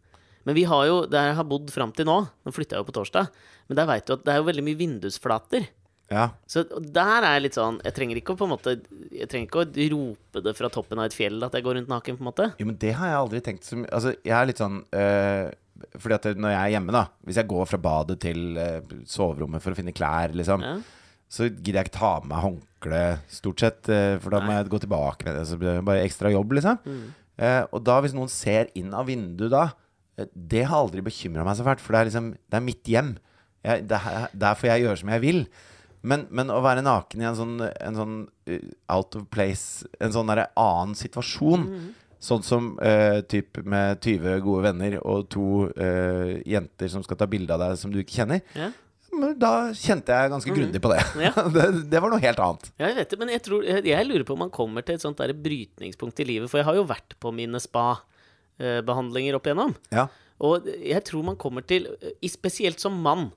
Men vi har jo, der jeg har bodd fram til nå Nå flytta jeg jo på torsdag, men der veit du at det er jo veldig mye vindusflater. ja. Så der er jeg litt sånn Jeg trenger ikke å på en måte Jeg trenger ikke å rope det fra toppen av et fjell at jeg går rundt naken, på en måte. Jo, men det har jeg aldri tenkt så mye Altså, jeg er litt sånn øh, Fordi at når jeg er hjemme, da Hvis jeg går fra badet til øh, soverommet for å finne klær, liksom, Ja. så gidder jeg ikke ta med meg håndkle, stort sett. øh, for da må jeg gå tilbake med det. Så blir det bare ekstra jobb, liksom. Mm. Eh, og da, hvis noen ser inn av vinduet da eh, Det har aldri bekymra meg så fælt, for det er liksom Det er mitt hjem. Jeg, det er, der får jeg gjøre som jeg vil. Men, men å være naken i en sånn, en sånn out of place En sånn derre annen situasjon Mm. Sånn som uh, typ med 20 gode venner og to uh, jenter som skal ta bilde av deg som du ikke kjenner. Ja. Men da kjente jeg ganske grundig på det. Mm. Ja. [LAUGHS] det. Det var noe helt annet. Jeg vet det, men jeg, tror, jeg, jeg lurer på om man kommer til et sånt der brytningspunkt i livet. For jeg har jo vært på mine spa-behandlinger opp igjennom. Ja. Og jeg tror man kommer til, i- spesielt som mann,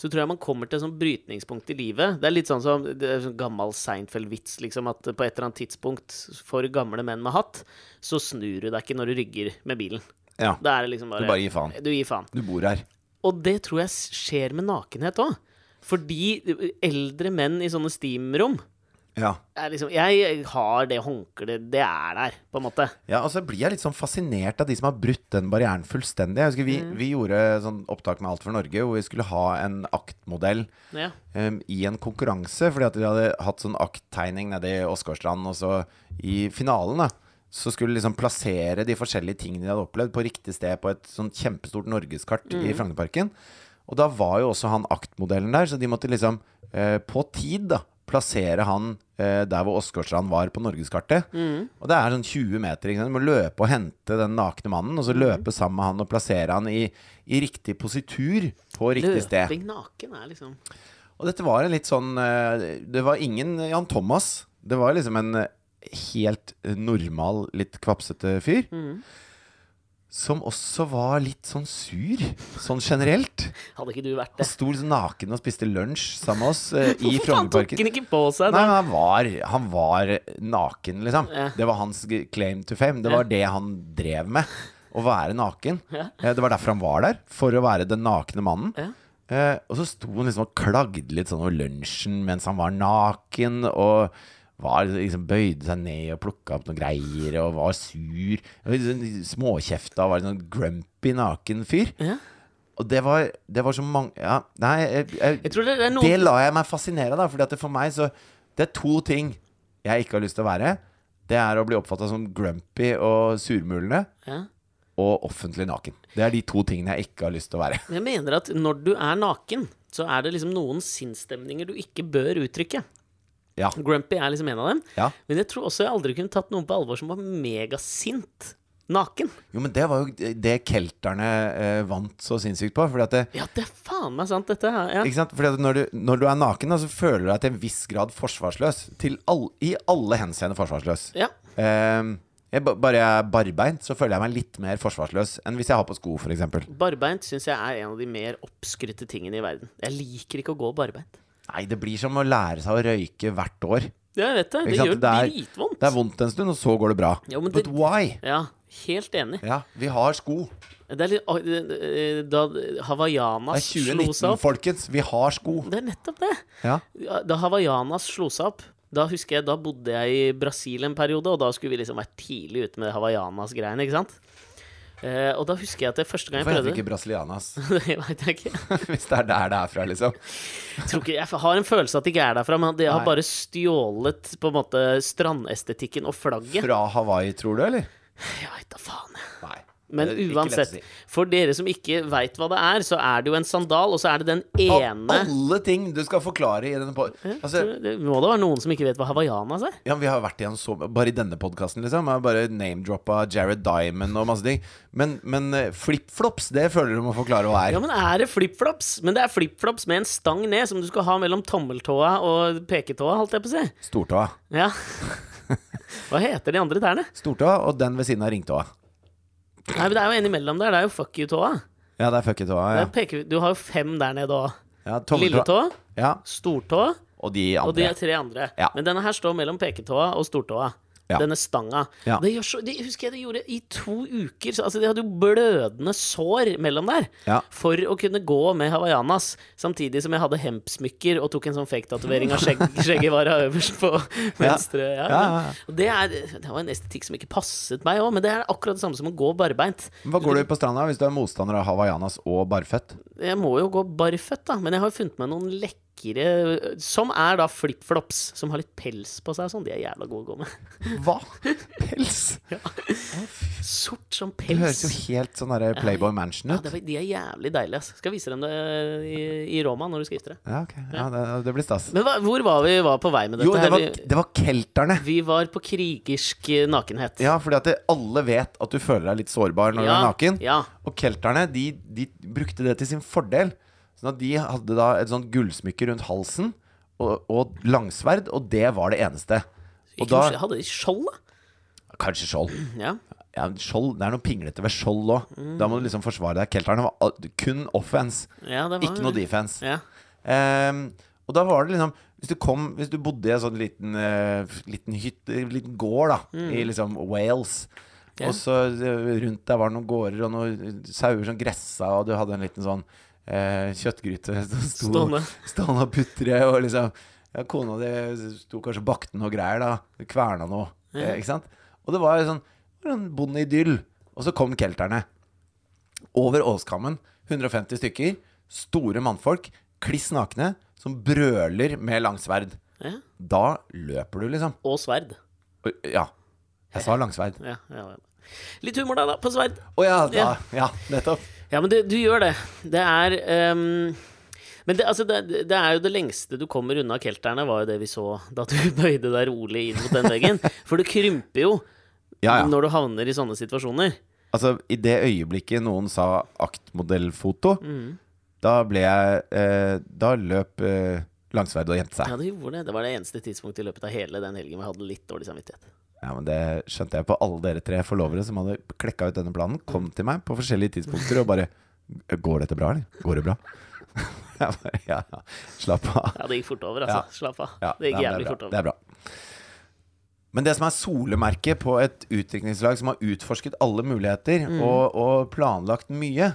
så tror jeg man kommer til et sånt brytningspunkt i livet. Det er litt sånn som det er sånn gammel Seinfeld-vits, liksom, at på et eller annet tidspunkt for gamle menn med hatt, så snur du deg ikke når du rygger med bilen. ja. Liksom bare Du bare gir faen. Du gir faen. Du bor her. Og det tror jeg skjer med nakenhet òg. Fordi eldre menn i sånne steamrom Ja. liksom Jeg har det håndkleet, det er der, på en måte. Ja, og så blir jeg litt sånn fascinert av de som har brutt den barrieren fullstendig. Jeg husker vi, vi gjorde sånn opptak med Alt for Norge, hvor vi skulle ha en aktmodell Ja. um, i en konkurranse. Fordi at de hadde hatt sånn akttegning nede i Åsgårdstrand, og så i finalen, da. Så skulle liksom plassere de forskjellige tingene de hadde opplevd, på riktig sted på et sånn kjempestort norgeskart i Frognerparken. Og da var jo også han aktmodellen der, så de måtte liksom eh, på tid, da, plassere han eh, der hvor Åsgårdstrand var på norgeskartet. Og det er sånn 20 meter. Ikke sant? Du må løpe og hente den nakne mannen, og så løpe sammen med han og plassere han i, i riktig positur på riktig sted. Løping naken er liksom Og dette var en litt sånn eh, Det var ingen Jan Thomas. Det var liksom en helt normal, litt kvapsete fyr. Som også var litt sånn sur, sånn generelt. Hadde ikke du vært Han det? sto liksom naken og spiste lunsj sammen med oss [LAUGHS] uh, i Hvorfor faen tok han ikke på seg Nei, da? men han var, han var naken, liksom. Ja. Det var hans claim to fame. Det var det han drev med. Å være naken. Ja. Eh, Det var derfor han var der. For å være den nakne mannen. Ja. Eh, og så sto han liksom og klagde litt sånn over lunsjen mens han var naken. Og var, liksom bøyde seg ned og plukka opp noen greier og var sur. Liksom Småkjefta og var en sånn grumpy naken fyr. Ja. Og det var, det var så mange Ja, nei, jeg, jeg, Jeg tror det er noe det la jeg meg fascinere av, fordi at det for meg så Det er to ting jeg ikke har lyst til å være. Det er å bli oppfatta som grumpy og surmulende, ja. og offentlig naken. Det er de to tingene jeg ikke har lyst til å være. Jeg mener at når du er naken, så er det liksom noen sinnsstemninger du ikke bør uttrykke. Ja. Grumpy er liksom en av dem. ja. Men jeg tror også jeg aldri kunne tatt noen på alvor som var megasint naken. Jo, men det var jo det kelterne eh, vant så sinnssykt på. Fordi at det, Ja, det er faen meg sant, dette her. Ja. ikke sant? Fordi at når, du, når du er naken, da, så føler du deg til en viss grad forsvarsløs. Til all, I alle henseende forsvarsløs. ja. Um, jeg, bare jeg er barbeint, så føler jeg meg litt mer forsvarsløs enn hvis jeg har på sko, f.eks. Barbeint syns jeg er en av de mer oppskrytte tingene i verden. Jeg liker ikke å gå barbeint. Nei, det blir som å lære seg å røyke hvert år. Jeg vet det. Det gjør Det er- dritvondt. Det er vondt en stund, og så går det bra. Ja, men But det- why? Ja, helt enig. Ja, vi har sko. Det er litt eh, Da Det er slo 2019, seg opp folkens. Vi har sko. Det er nettopp det. Ja. Ja, Da Hawaiianas slo seg opp, da husker jeg, da bodde jeg i Brasil en periode, og da skulle vi liksom vært tidlig ute med Hawaiianas-greiene, ikke sant? Eh, og da husker jeg at det første gang jeg prøvde Hvorfor heter ikke brasilianas? [LAUGHS] Det veit jeg ikke. [LAUGHS] Hvis det er der det er fra, liksom. Jeg, tror ikke. jeg har en følelse at det ikke er derfra, men de har Nei. bare stjålet på en måte strandestetikken og flagget. Fra Hawaii, tror du, eller? Jeg veit da faen. Men uansett, si. for dere som ikke veit hva det er, så er det jo en sandal, og så er det den Av ene alle ting du skal forklare i denne pod... Altså, Det må da være noen som ikke vet hva hawaiianas er? ja, vi har vært igjen så Bare i denne podkasten, liksom. Jeg har bare name-droppa Jared Diamond og masse ting. Men, men eh, flipflops, det føler du må forklare hva er. Ja, men er det flipflops? Men det er flipflops med en stang ned, som du skal ha mellom tommeltåa og peketåa, holdt jeg på å si. Stortåa. Ja. [LAUGHS] Hva heter de andre tærne? Stortåa og den ved siden av ringtåa. Nei, men Det er jo en imellom der. Det er jo fuck you-tåa. Ja, det er fuck you-tåa. Ja. Peker, Du har jo fem der nede òg. Ja, Lilletå, Ja, stortå og de andre. og de er tre andre. Ja. Men denne her står mellom peketåa og stortåa. Denne stanga. Det så, det husker jeg det gjorde i to uker. Så, altså, de hadde jo blødende sår mellom der. Ja. For å kunne gå med hawaiianas. Samtidig som jeg hadde hempsmykker og tok en sånn fake-tatovering av skjegg, [LAUGHS] skjeggevara øverst på venstre. Det, er, det var en estetikk som ikke passet meg òg, men det er akkurat det samme som å gå barbeint. Hva går du på stranda hvis du er motstander av hawaiianas og barføtt? Jeg må jo gå barføtt, da, men jeg har funnet meg noen lekre Som er da flipflops, som har litt pels på seg og sånn. De er jævla gode å gå med. [LAUGHS] Hva? Pels? Sort som pels. Det høres jo helt sånn Playboy Mansion ut. Ja, var, de er jævlig deilige. ass. Skal vise dem det i, i Roma når du skal gifte deg. Ja, ok. Ja, det, det blir stas. Men hva, hvor var vi var på vei med dette? Jo, det var, det var kelterne. Vi var på krigersk eh, nakenhet. Ja, fordi at det, alle vet at du føler deg litt sårbar når du er naken. Ja. Og kelterne de, de brukte det til sin fordel. Sånn at de hadde da et sånt gullsmykke rundt halsen og, og langsverd, og det var det eneste. Og da hadde de skjold, da? Kanskje skjold. Ja. Ja, skjold Det er noe pinglete ved skjold òg. Mm. Da må du liksom forsvare deg. Kelterne var kun offense, ja det var ikke noe defense. Ja. Um, og da var det liksom Hvis du kom Hvis du bodde i en sånn liten, uh, liten hytte, liten gård, da, i liksom Wales okay. Og så eh, rundt der var det noen gårder og noen sauer som gressa, og du hadde en liten sånn eh, kjøttgryte Stående. stående og putre, og liksom ja, Kona di sto kanskje og bakte noe greier, da. Kverna noe. Eh, ikke sant? Og det var jo sånn en bondeidyll. Og så kom kelterne. Over åskammen, 150 stykker, store mannfolk, kliss nakne, som brøler med langsverd. ja. Da løper du, liksom. Og sverd. Ja. Jeg sa langsverd. Ja, ja. Litt humor da, da, på sverd. Å ja, da, Ja. ja, nettopp. Ja, men du, du gjør det. Det er um, Men det, altså, det, det er jo det lengste du kommer unna kelterne, var jo det vi så da du [LAUGHS] bøyde deg rolig inn mot den veggen. For det krymper jo Ja, ja. når du havner i sånne situasjoner. Altså, i det øyeblikket noen sa aktmodellfoto, Mm. da ble jeg eh, Da løp eh, Langsverd og gjemte seg. Ja, det gjorde det. Det var det eneste tidspunktet i løpet av hele den helgen hvor jeg hadde litt dårlig samvittighet. Ja, men Det skjønte jeg på alle dere tre forlovere som hadde klekka ut denne planen. Kom til meg på forskjellige tidspunkter og bare Går dette bra, eller? Går det bra? [LAUGHS] Jeg bare, ja, ja. Slapp av. Ja, det gikk fort over, altså. Ja. Slapp av. Ja, det gikk jævlig fort over. Det er bra. Men det som er solemerket på et utviklingslag som har utforsket alle muligheter Mm. og, og planlagt mye,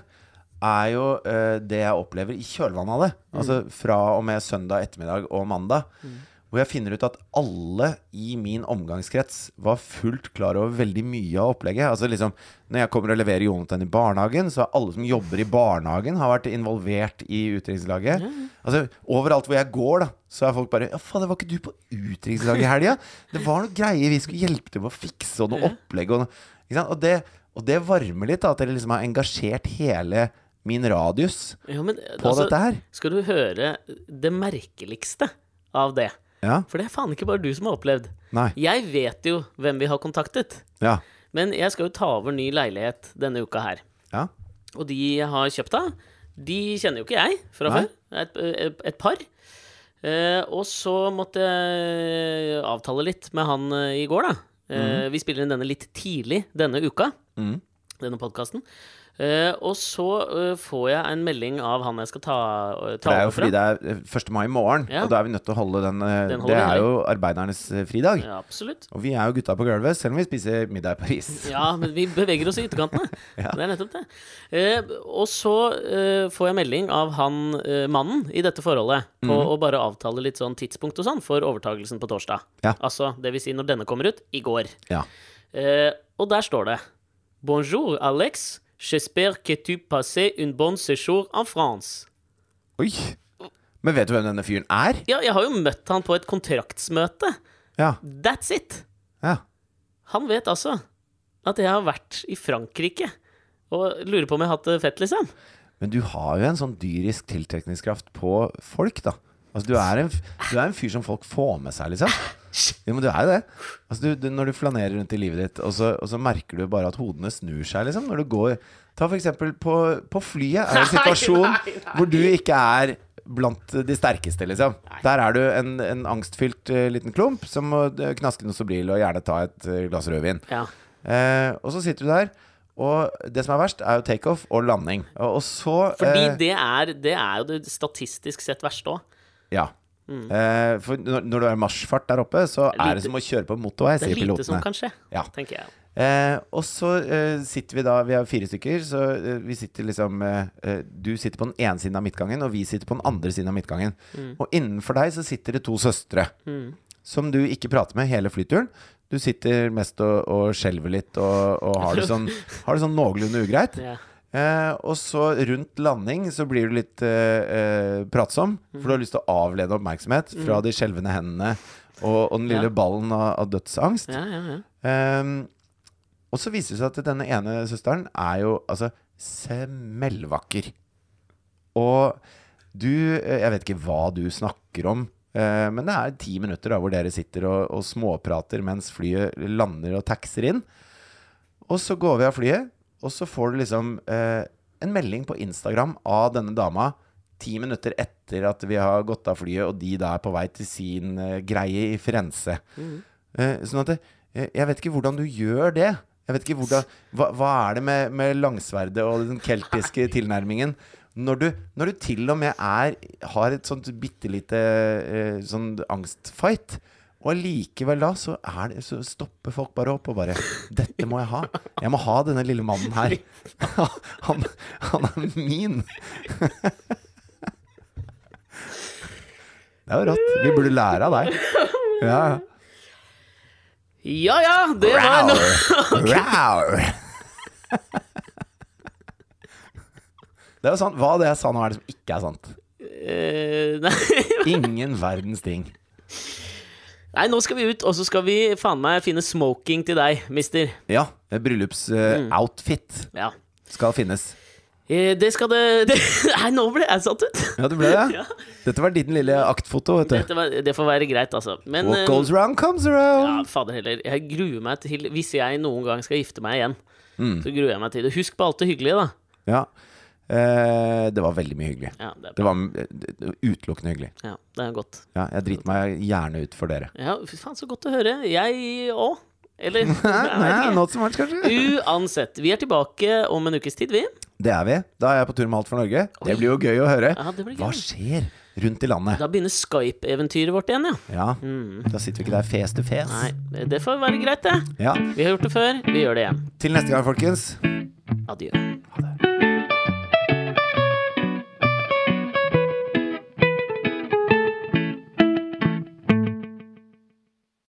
er jo uh, det jeg opplever i kjølvannet av det. Mm. Altså fra og med søndag ettermiddag og mandag. Hvor jeg finner ut at alle i min omgangskrets var fullt klar over veldig mye av opplegget. Altså liksom, Når jeg kommer og leverer Jonathan i barnehagen, så har alle som jobber i barnehagen, har vært involvert i utdrikningslaget. Altså, overalt hvor jeg går, da, så er folk bare Ja, faen, det var ikke du på utdrikningslaget i helga? [LAUGHS] Det var noe greier vi skulle hjelpe til med å fikse, og noe opplegg og noe? Og, det, og det varmer litt, da, at dere liksom har engasjert hele min radius Ja, men, på altså, dette her. Skal du høre det merkeligste av det? Ja? For det er faen ikke bare du som har opplevd. Nei. Jeg vet jo hvem vi har kontaktet. Ja. Men jeg skal jo ta over ny leilighet denne uka her. Ja. Og de jeg har kjøpt av, de kjenner jo ikke jeg fra Nei. før. Et, et, par. Eh, og så måtte jeg avtale litt med han eh, i går, da. Eh, Vi spiller inn denne litt tidlig denne uka, Mm. denne podkasten. Eh, og så uh, får jeg en melding av han jeg skal ta, eh, ta det er jo fordi fra. det er eh, 1. mai i morgen, Ja. og da er vi nødt til å holde den, uh, Den Det er jo arbeidernes fridag. Ja, absolutt. Og vi er jo gutta på gulvet, selv om vi spiser middag i Paris. [LAUGHS] Ja, men vi beveger oss i ytterkantene. [LAUGHS] Ja. Det er nettopp det. Og så får jeg melding av han mannen i dette forholdet på Mhm. å bare avtale litt sånn tidspunkt og sånn for overtagelsen på torsdag. Ja. Altså, det vil si når denne kommer ut, i går. Ja. Og der står det Bonjour, Alex. J'espère que tu passer une bonne séjour en France. Oi! Men vet du hvem denne fyren er? Ja, jeg har jo møtt han på et kontraktsmøte. Ja. That's it. ja. Han vet altså at jeg har vært i Frankrike og lurer på om jeg har hatt det fett, liksom. Men du har jo en sånn dyrisk tiltrekningskraft på folk, da. Altså, du er en, du er en fyr som folk får med seg, liksom. Jo, men du er jo det. Altså, du, du, når du flanerer rundt i livet ditt, og så, og så merker du bare at hodene snur seg, liksom. Når du går Ta for eksempel på, på flyet. Er det en [LAUGHS] situasjon Nei, nei, nei. hvor du ikke er blant de sterkeste, liksom. Der er du en, en angstfylt uh, liten klump som må eh, knaske noe Sobril og gjerne ta et uh, glass rødvin. Ja. Uh, og så sitter du der, og det som er verst, er jo takeoff og landing. Og, og så Fordi det er, det er jo det statistisk sett verste òg. Ja. Eh, for når, når du er i marsjfart der oppe, så Mm. Det er er det som å kjøre på motorvei, Det er sier lite som kan skje, Ja. tenker jeg. Uh, og så uh, sitter vi da Vi er fire stykker, så vi sitter liksom Du sitter på den ene siden av midtgangen, og vi sitter på den andre siden av midtgangen. Mm. Og innenfor deg så sitter det to søstre som du ikke prater med hele flyturen. Du sitter mest og, og skjelver litt og, og har, det [LAUGHS] sånn, har det sånn noenlunde ugreit. Ja. Eh, og så rundt landing så blir du litt eh, eh, pratsom, for du har lyst til å avlede oppmerksomhet fra de skjelvende hendene og, og den lille Mm. Ja. ballen av, av dødsangst. Ja, ja, ja. Eh, og så viser det seg at denne ene søsteren er jo altså smellvakker. Og du eh, Jeg vet ikke hva du snakker om, eh, men det er ti minutter da hvor dere sitter og, og småprater mens flyet lander og taxer inn. Og så går vi av flyet, og så får du liksom eh, en melding på Instagram av denne dama ti minutter etter at vi har gått av flyet, og de da er på vei til sin eh, greie i Firenze. Eh, sånn at det, eh, jeg vet ikke hvordan du gjør det. Jeg vet ikke hvordan, hva, hva er det med, med langsverdet og den keltiske [LAUGHS] tilnærmingen? Når du, når du til og med er, har et sånt bitte lite eh, sånn angstfight, og allikevel da så, det, så stopper folk bare opp og bare 'Dette må jeg ha. Jeg må ha denne lille mannen her. [LAUGHS] Han, han er min.' Det er jo rått. Vi burde lære av deg. Ja, ja. ja det var noe. Det er jo sant. Hva det jeg sa nå, er det som ikke er sant? Uh. Ingen verdens ting. Nei, nå skal vi ut, og så skal vi faen meg finne smoking til deg, mister. Ja, bryllupsoutfit Ja. skal finnes. Eh, Det skal det, det [LAUGHS] Nei, nå ble jeg satt ut! Ja, det ble det? [LAUGHS] Ja. Dette var din lille aktfoto, vet du. Var, det får være greit, altså. Men What eh, goes around comes around. ja, fader heller. Jeg gruer meg til Hvis jeg noen gang skal gifte meg igjen, Mm. så gruer jeg meg til det. Husk på alt det hyggelige, da. Ja. Eh, det var veldig mye hyggelig. Ja, det Det var utelukkende hyggelig. ja, det er godt. Ja, jeg driter meg gjerne ut for dere. Ja, fy faen, så godt å høre. Jeg òg. Eller [LAUGHS] Nei, not so much, kanskje. Uansett. Vi er tilbake om en ukes tid, vi. Det er vi. Da er jeg på tur med Alt for Norge. Det blir jo gøy å høre. Ja, det blir Hva skjer rundt i landet? Da begynner Skype-eventyret vårt igjen, ja. Ja, Da sitter vi ikke der fes til fes. Nei, det får være greit, det. Ja. Vi har gjort det før, vi gjør det igjen. Til neste gang, folkens. Adjø. Ha det.